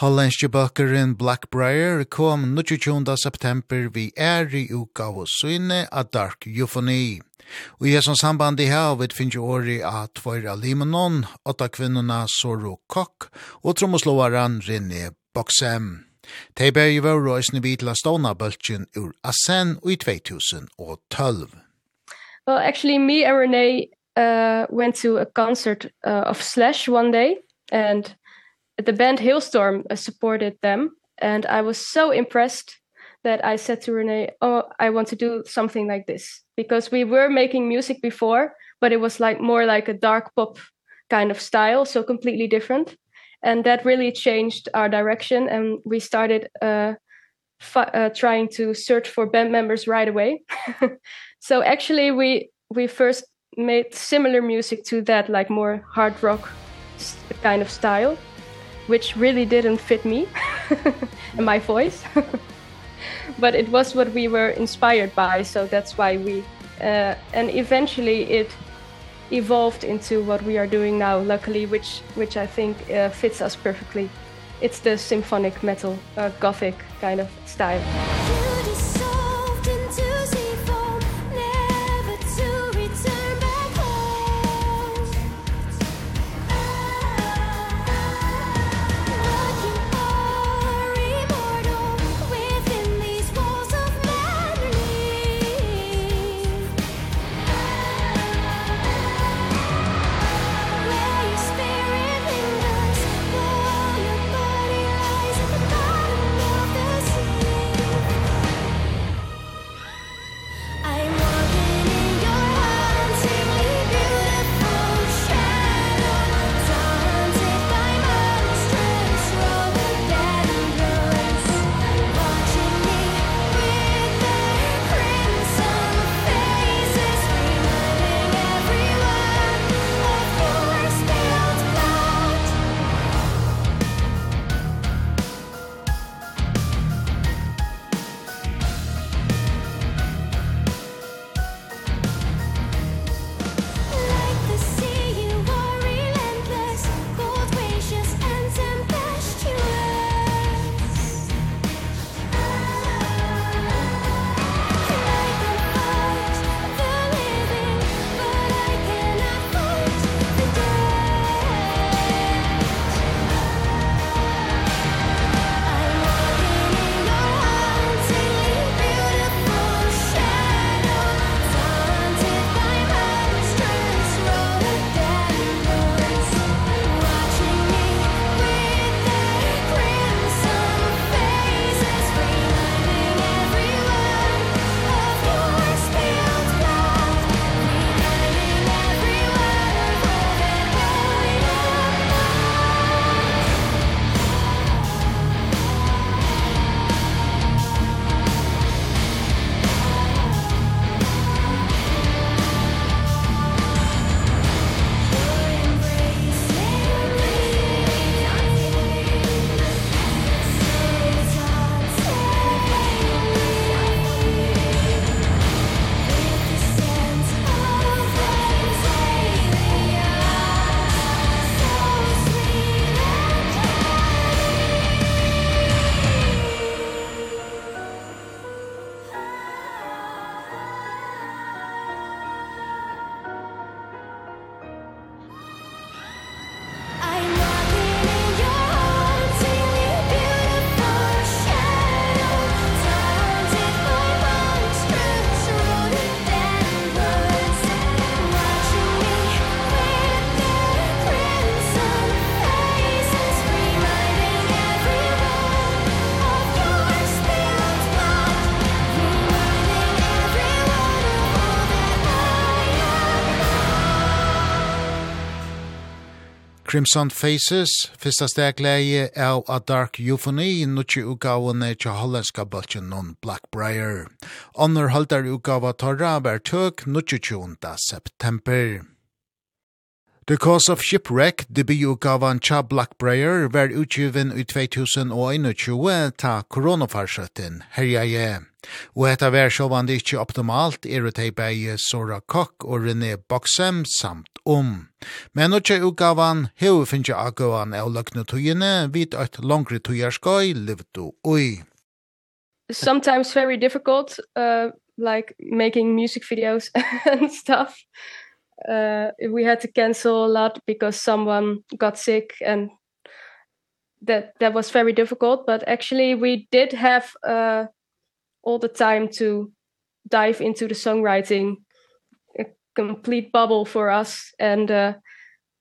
Hollandske bøkeren Blackbriar kom 22. september vi er i uka og syne av Dark Euphony. Og i som samband i her vet finnes jo åri av tvoira Limonon, åtta kvinnorna Soro Kokk og trommeslåaren René Boksem. De bør jo være røysene la stående bøltjen ur Asen i 2012. Well, actually, me and Renee uh, went to a concert uh, of Slash one day, and the band Hailstorm uh, supported them and I was so impressed that I said to Renee, "Oh, I want to do something like this." Because we were making music before, but it was like more like a dark pop kind of style, so completely different. And that really changed our direction and we started uh, uh trying to search for band members right away. so actually we we first made similar music to that like more hard rock kind of style which really didn't fit me and my voice. but it was what we were inspired by, so that's why we uh, and eventually it evolved into what we are doing now luckily which which I think uh, fits us perfectly. It's the symphonic metal uh, gothic kind of style. Yeah. Crimson Faces, fyrsta stegleie av A Dark Euphony, nukki utgavene tja hollandska bøltjen non Blackbriar. Onner holdar utgava torra ver tøk nukki tjunda september. The Cause of Shipwreck, debututgavan Cha Blackbriar, ver utgiven i 2021 ta koronafarsøtten herjaje. Og hetta vær sjåvande ikkje optimalt er det hei bei Sora Koch og René Boxem samt om. Men utkje utgavan heu finnje agauan av løgne tøyene vidt at langre tøyarskoi livdu ui. Sometimes very difficult, uh, like making music videos and stuff. Uh, we had to cancel a lot because someone got sick and that that was very difficult but actually we did have uh all the time to dive into the songwriting a complete bubble for us and uh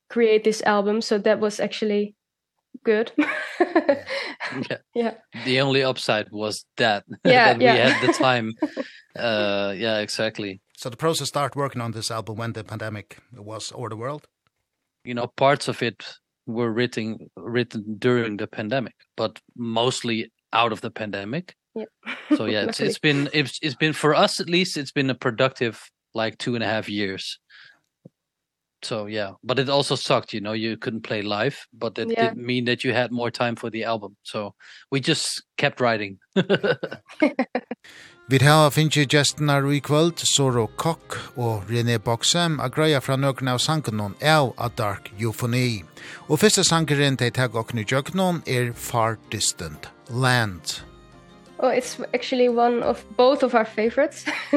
create this album so that was actually good yeah. yeah. the only upside was that yeah, that yeah. we had the time uh yeah exactly so the process start working on this album when the pandemic was over the world you know parts of it were written written during the pandemic but mostly out of the pandemic Yeah. So yeah, it's it's been it's it's been for us at least it's been a productive like two and a half years. So yeah, but it also sucked, you know, you couldn't play live, but that yeah. didn't mean that you had more time for the album. So we just kept writing. Vi har finnst gesten i Requelt, Soro Kokk og René Boxem a greia fra nøkna av sangen av A Dark Euphony. Og første sangeren til tag og knudjøknon er Far Distant Land. Oh, it's actually one of both of our favorites.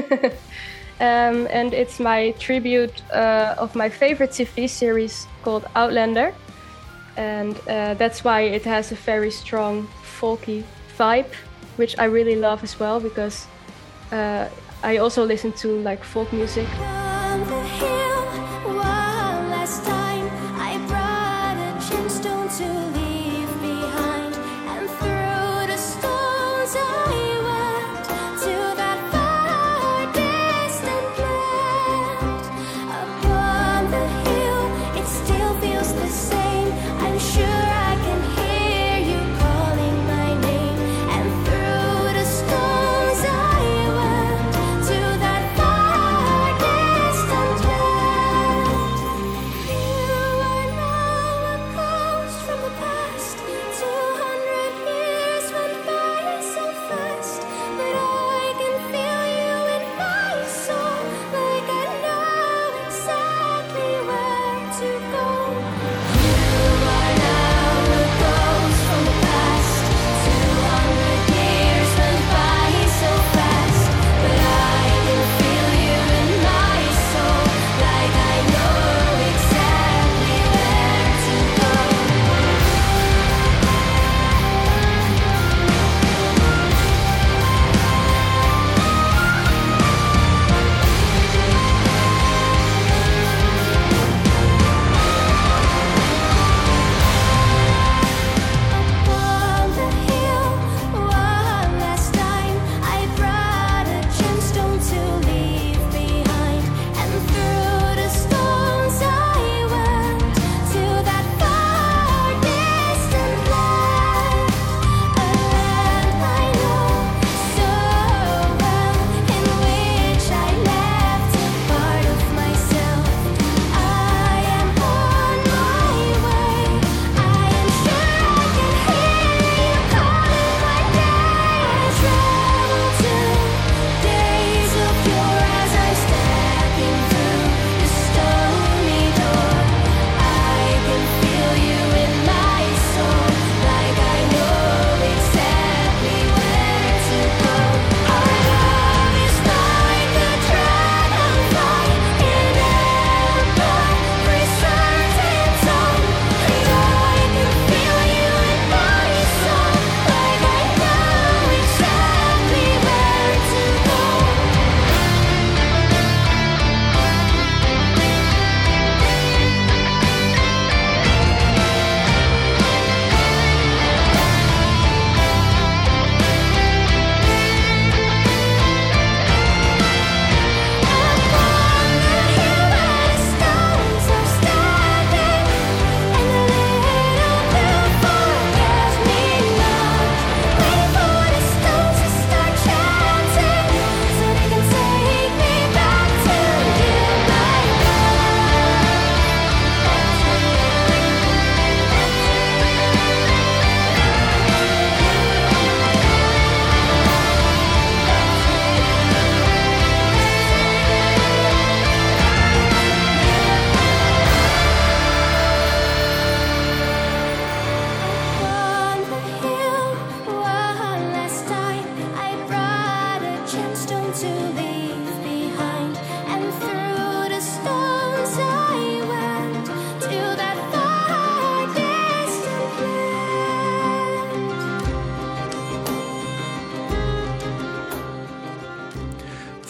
um, and it's my tribute uh, of my favorite TV series called Outlander. And uh, that's why it has a very strong folky vibe, which I really love as well because uh, I also listen to like folk music. On the hill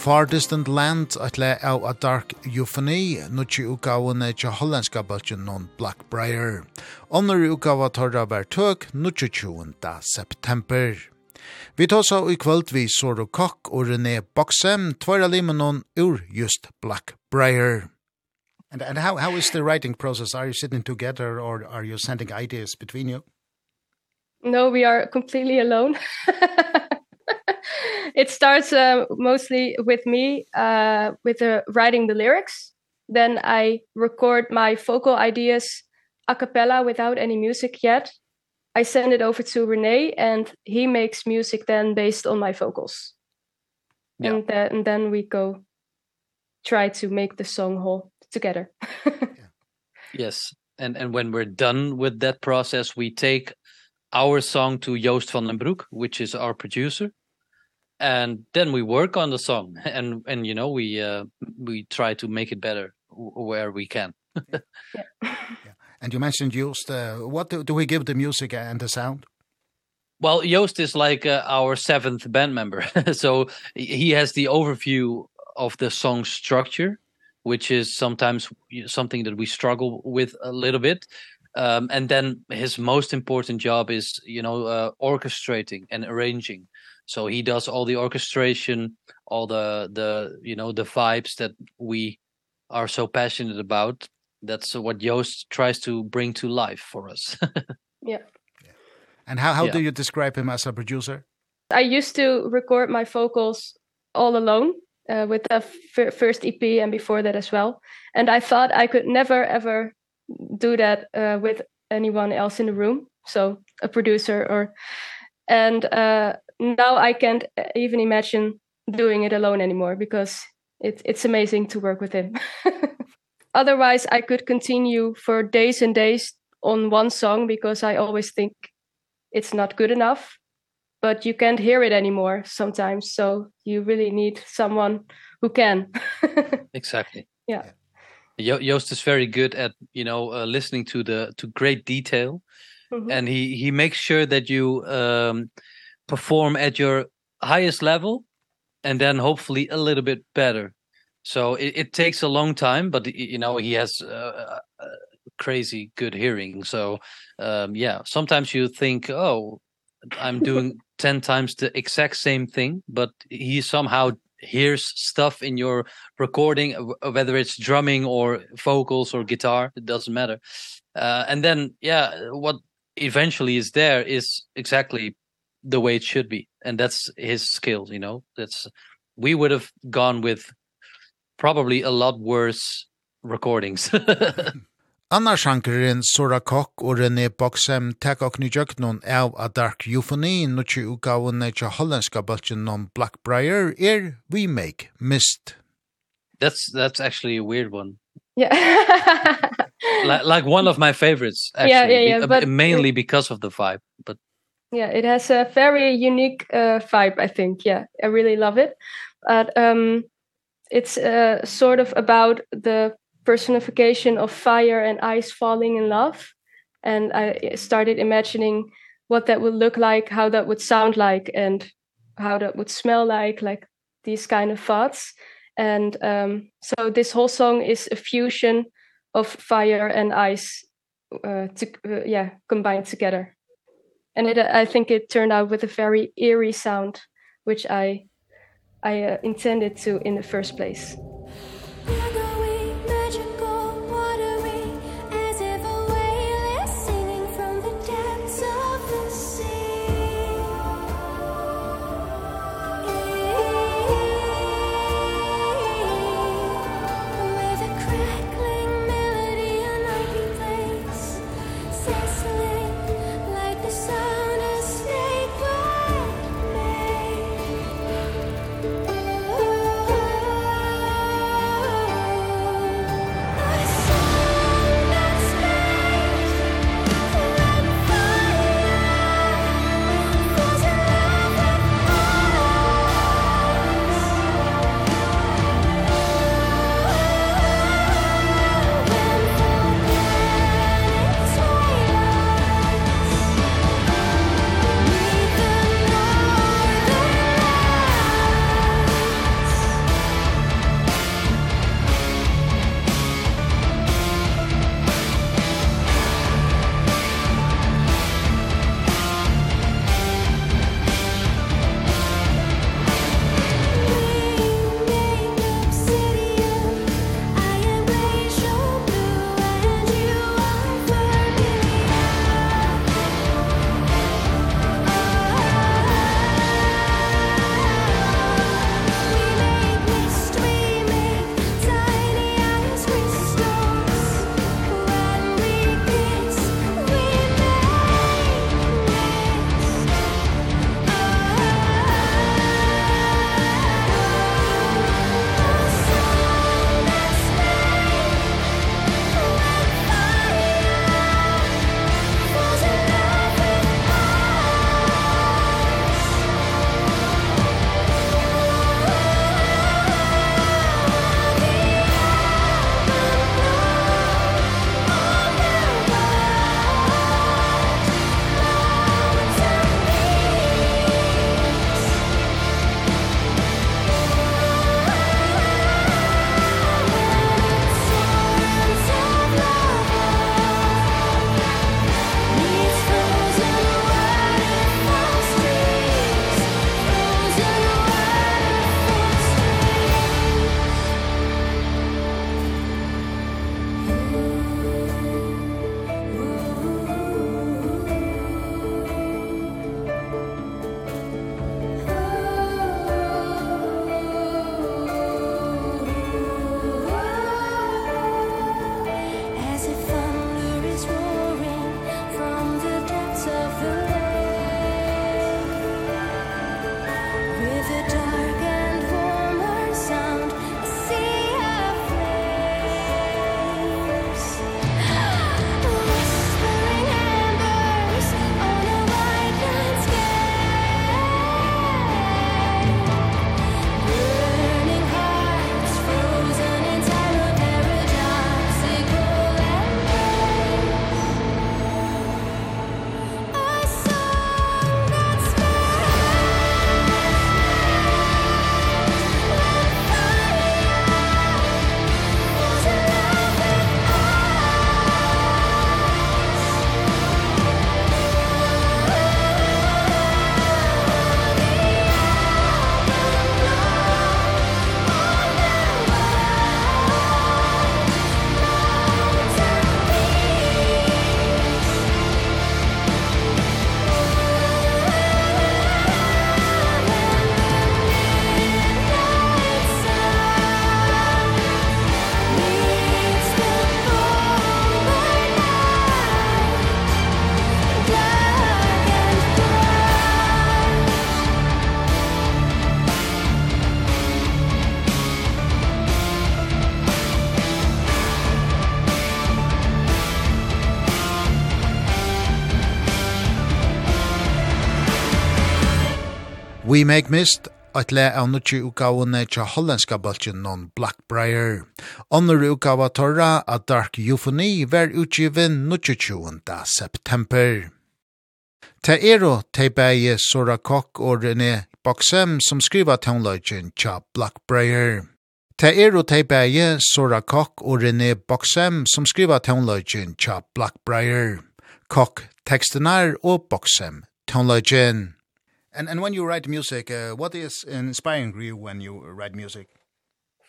Far Distant Land at le av a dark euphony, nutsi utgavene til hollandska bølgen non Blackbriar. Onner utgava torra vær tøk, nutsi 20. september. Vi tar så i kvöld vi Soro Kokk og René Boxem, tvara limenon ur just Blackbriar. And, and how, how is the writing process? Are you sitting together or are you sending ideas between you? No, we are completely alone. it starts uh, mostly with me uh with uh, writing the lyrics then i record my vocal ideas a cappella without any music yet i send it over to René and he makes music then based on my vocals yeah. and then and then we go try to make the song whole together yeah. yes and and when we're done with that process we take our song to Joost van den Broek, which is our producer. And then we work on the song and and you know we uh, we try to make it better where we can. yeah. yeah. And you mentioned Joost uh, what do, do we give the music and the sound? Well, Joost is like uh, our seventh band member. so he has the overview of the song structure, which is sometimes something that we struggle with a little bit um and then his most important job is you know uh, orchestrating and arranging. So he does all the orchestration all the the you know the vibes that we are so passionate about. That's what Joost tries to bring to life for us. Yeah. yeah. And how how yeah. do you describe him as a producer? I used to record my vocals all alone uh, with the first EP and before that as well. And i thought i could never ever do that uh, with anyone else in the room so a producer or and uh now I can't even imagine doing it alone anymore because it it's amazing to work with him. Otherwise I could continue for days and days on one song because I always think it's not good enough but you can't hear it anymore sometimes so you really need someone who can. Exactly. Yeah, yeah. Jo Joost is very good at you know uh, listening to the to great detail. Mm -hmm. and he he makes sure that you um perform at your highest level and then hopefully a little bit better. So it it takes a long time but you know he has uh, uh, crazy good hearing. So um yeah sometimes you think oh i'm doing 10 times the exact same thing but he somehow hears stuff in your recording whether it's drumming or vocals or guitar it doesn't matter. Uh and then yeah what eventually is there is exactly the way it should be and that's his skills you know? That's we would have gone with probably a lot worse recordings. Anna sjankeren Sora Koch og René Boxem tek okni noen av a dark euphony nutje utgavene til hollandska bultjen noen Blackbriar er We Make Mist. That's that's actually a weird one. Yeah. like like one of my favorites actually. Yeah, yeah, yeah, but, mainly because of the vibe, but Yeah, it has a very unique uh, vibe, I think. Yeah, I really love it. But um it's uh, sort of about the personification of fire and ice falling in love and I started imagining what that would look like, how that would sound like and how that would smell like, like these kind of thoughts. And um so this whole song is a fusion of fire and ice uh, to uh, yeah, combined together. And it I think it turned out with a very eerie sound which I I uh, intended to in the first place. We Make Mist, Eit le av nutje utgavene tja hollandska baltjen non Blackbriar. Onnur utgava torra av Dark Euphony ver utgiven nutje 20. september. Te ero te beie Sora Kok og René Boxem som skriva townløgjen tja Blackbriar. Te ero te beie Sora Kok og René Boxem som skriva townløgjen tja Blackbriar. Kok tekstenar og Boxem townløgjen. And and when you write music, uh, what is inspiring you when you write music?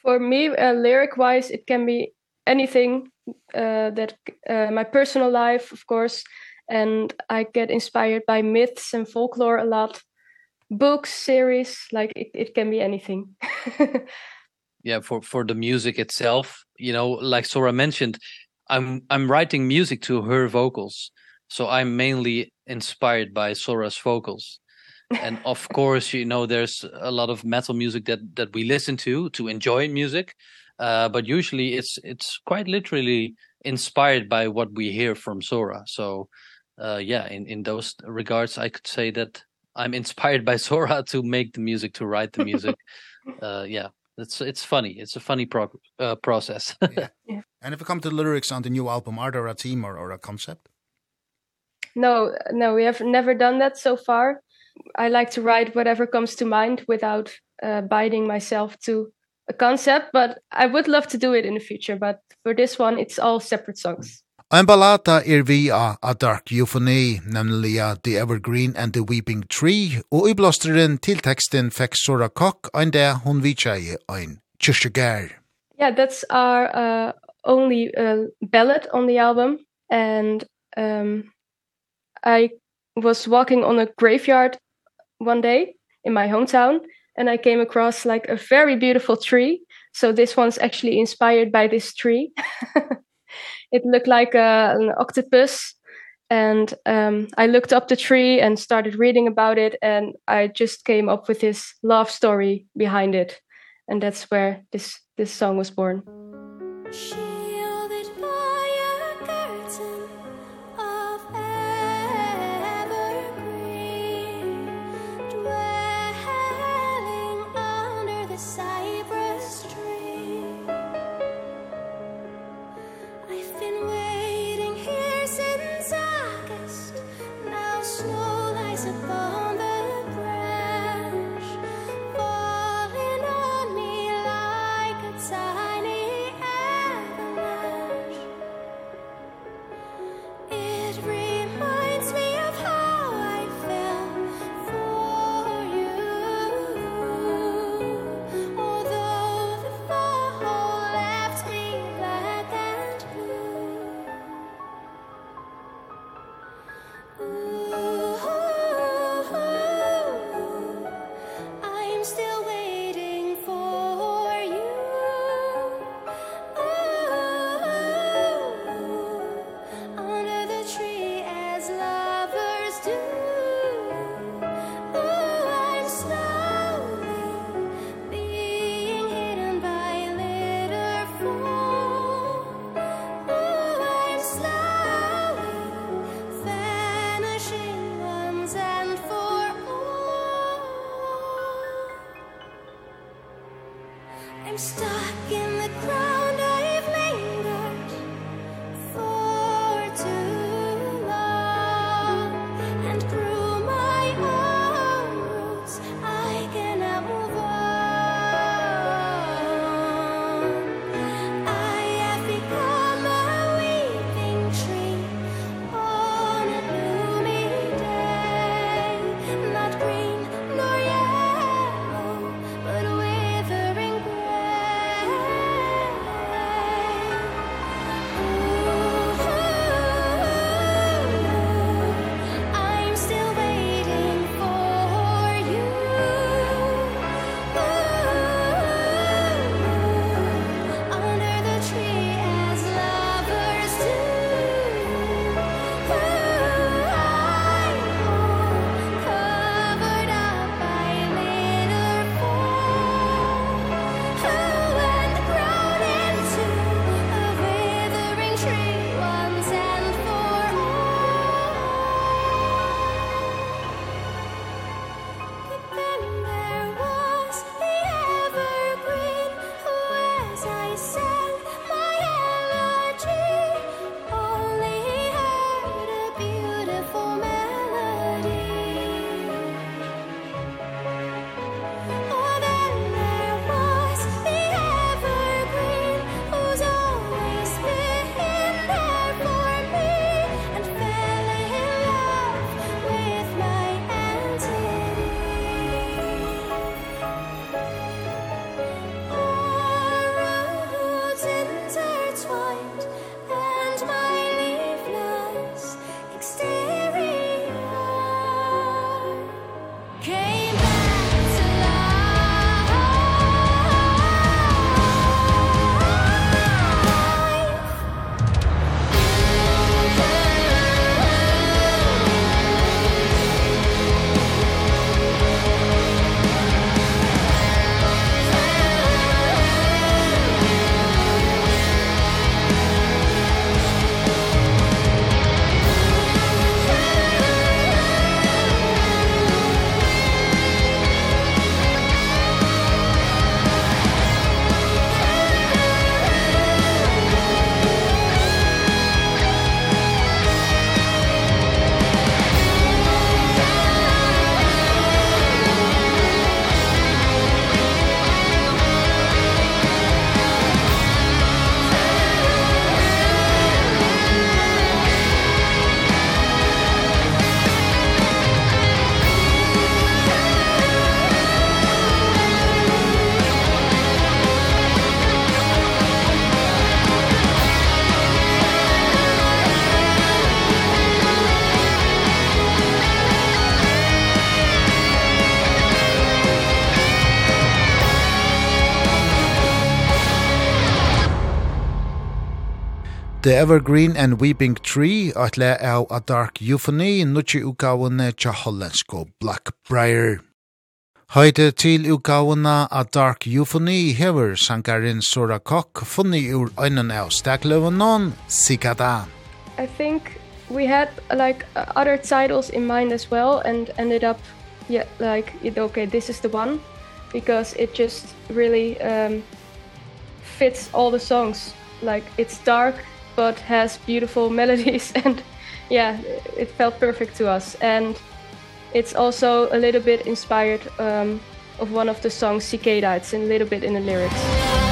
For me, uh, lyric wise, it can be anything uh, that uh, my personal life, of course, and I get inspired by myths and folklore a lot. Books, series, like it it can be anything. yeah, for for the music itself, you know, like Sora mentioned, I'm I'm writing music to her vocals. So I'm mainly inspired by Sora's vocals and of course you know there's a lot of metal music that that we listen to to enjoy music. Uh but usually it's it's quite literally inspired by what we hear from Sora. So uh yeah in in those regards i could say that i'm inspired by Sora to make the music to write the music. Uh yeah it's it's funny. It's a funny pro uh, process. Yeah. yeah. and if it comes to lyrics on the new album are there a theme or, or a concept? No no we have never done that so far. I like to write whatever comes to mind without uh, binding myself to a concept, but I would love to do it in the future, but for this one it's all separate songs. Ein ballata er vi a, a dark euphony, nemlig a The Evergreen and the Weeping Tree, og i blåsteren til teksten fekk Sora Kock, ein det hun vitsa ein kyrkjegær. Yeah, that's our uh, only uh, ballad on the album, and um, I was walking on a graveyard one day in my hometown and I came across like a very beautiful tree. So this one's actually inspired by this tree. it looked like a, an octopus and um I looked up the tree and started reading about it and I just came up with this love story behind it. And that's where this this song was born. She The Evergreen and Weeping Tree, at le av A Dark Euphony, nutje utgavene tja hollandsko Blackbriar. Høyde til utgavene A Dark Euphony hever sangarin Sora Kok funni ur øynen av stakløvenon, Sikada. I think we had like other titles in mind as well and ended up yeah, like, it, okay, this is the one, because it just really um, fits all the songs. Like, it's dark, but has beautiful melodies and yeah it felt perfect to us. And it's also a little bit inspired um of one of the songs Cicada it's a little bit in the lyrics.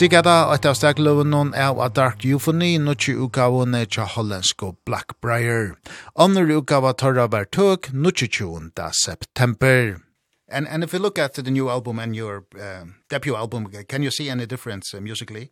Sigada at av stakløven noen er A Dark Euphony, nutje utgaven er til hollandsko Blackbriar. Andre utgave tørre var tøk, nutje 20. september. And, and if you look at the new album and your uh, debut album, can you see any difference uh, musically?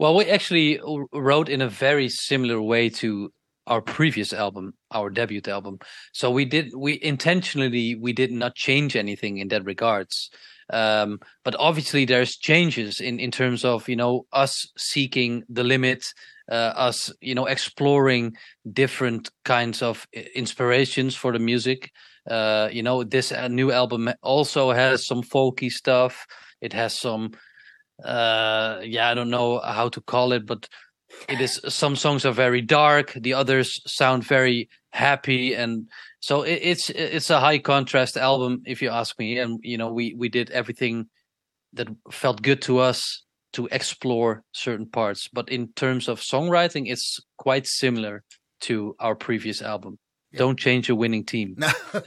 Well, we actually wrote in a very similar way to our previous album, our debut album. So we did we intentionally we did not change anything in that regards. Uh, um but obviously there's changes in in terms of you know us seeking the limit uh, us you know exploring different kinds of inspirations for the music. Uh you know this uh, new album also has some folky stuff. It has some uh yeah i don't know how to call it but it is some songs are very dark. The others sound very happy and so it, it's it's a high contrast album if you ask me and you know we we did everything that felt good to us to explore certain parts but in terms of songwriting it's quite similar to our previous album. Yeah. don't change a winning team. No, no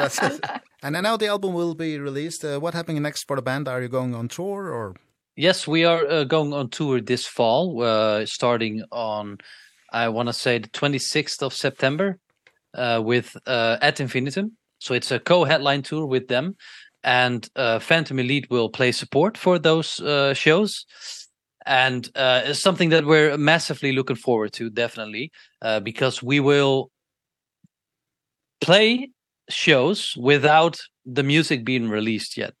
that's it. and now the album will be released. Uh, what happening next for the band? Are you going on tour or? Yes, we are uh, going on tour this fall, uh, starting on I want to say the 26th of September uh with uh at Infinitum. So it's a co-headline tour with them and uh Phantom Elite will play support for those uh shows and uh it's something that we're massively looking forward to definitely uh because we will play shows without the music being released yet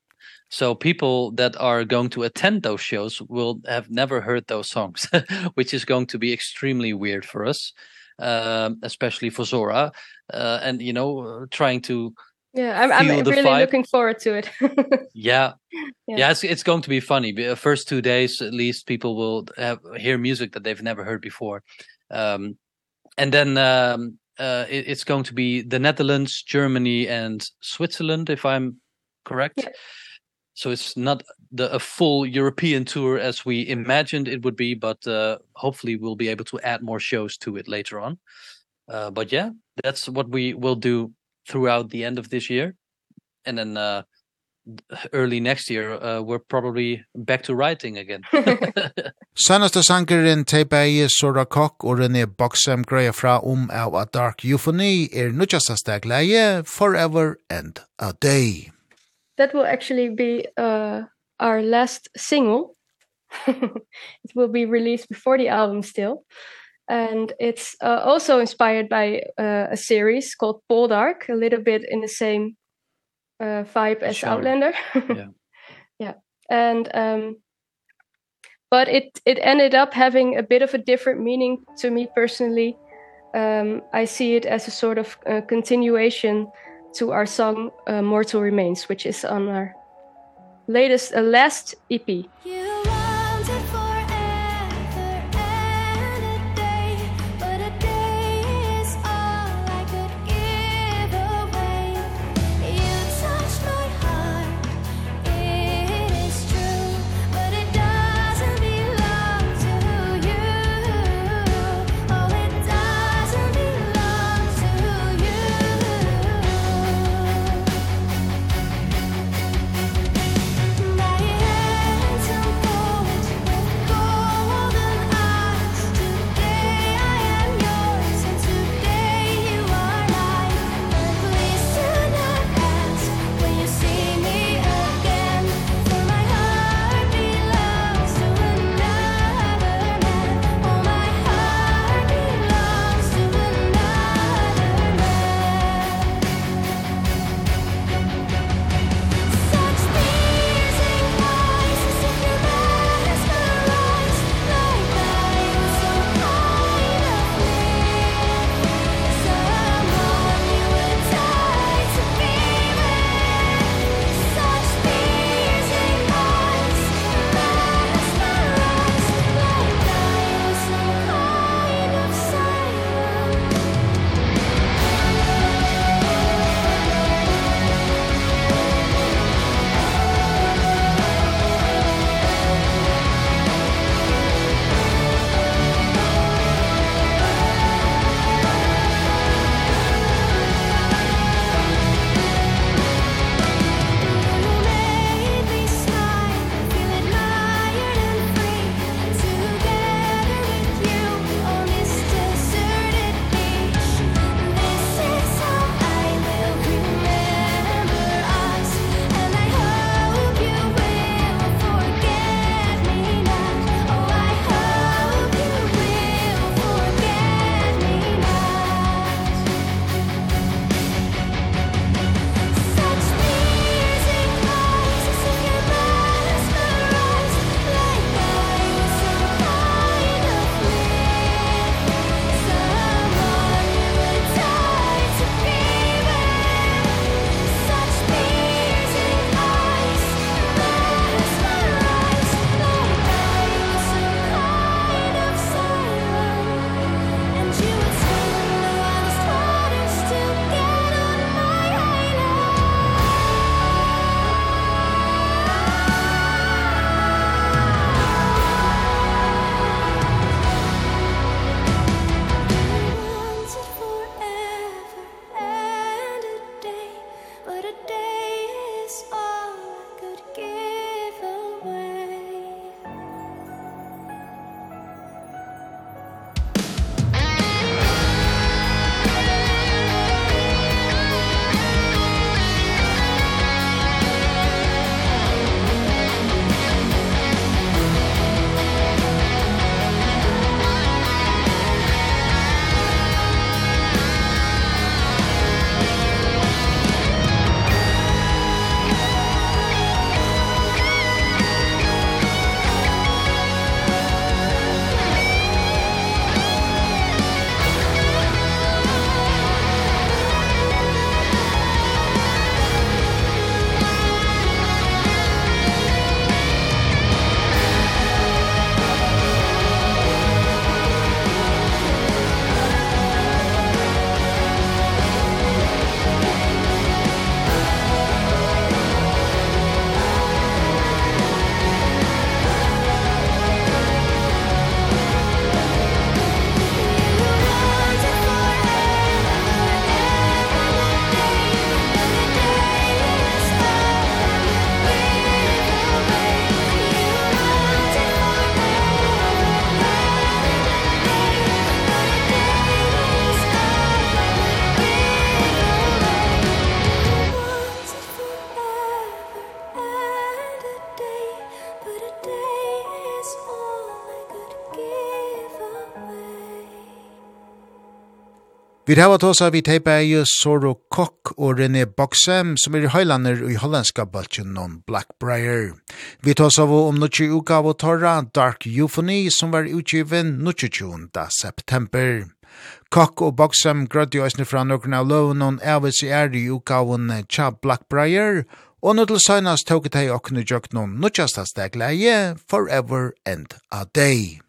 So people that are going to attend those shows will have never heard those songs, which is going to be extremely weird for us, um especially for Zora, uh and you know trying to Yeah, I'm I'm really vibe. looking forward to it. yeah. yeah. Yeah, it's it's going to be funny. The first two days at least people will have hear music that they've never heard before. Um and then um uh it, it's going to be the Netherlands, Germany and Switzerland if I'm correct. Yeah so it's not the a full European tour as we imagined it would be but uh, hopefully we'll be able to add more shows to it later on uh but yeah that's what we will do throughout the end of this year and then uh early next year uh, we're probably back to writing again. Sanasta sangerin Tebeje Sora Kok og René Boxam greia fra om av A Dark Euphony er nutjasta stegleie Forever and a Day that will actually be uh our last single. It will be released before the album still. And it's uh, also inspired by uh, a series called Poldark a little bit in the same uh, vibe as sure. Outlander. Yeah. Yeah. And um but it it ended up having a bit of a different meaning to me personally. Um i see it as a sort of uh, continuation to our song uh, Mortal Remains, which is on our latest uh, last EP. Yeah. Vi har vært oss av i teipeie Soro Kokk og René Boksem, som er i høylander i hollandska baltjen om Blackbriar. Vi tar oss av om nukki uka av torra Dark Euphony, som var utgiven nukki 20. september. Kokk og Boksem grødde jo eisne fra noen av loven og avis i er i uka av Tja Blackbriar, og nå til søgnas tåket hei okkne jøkken og nutjasta stegleie Forever and a Day.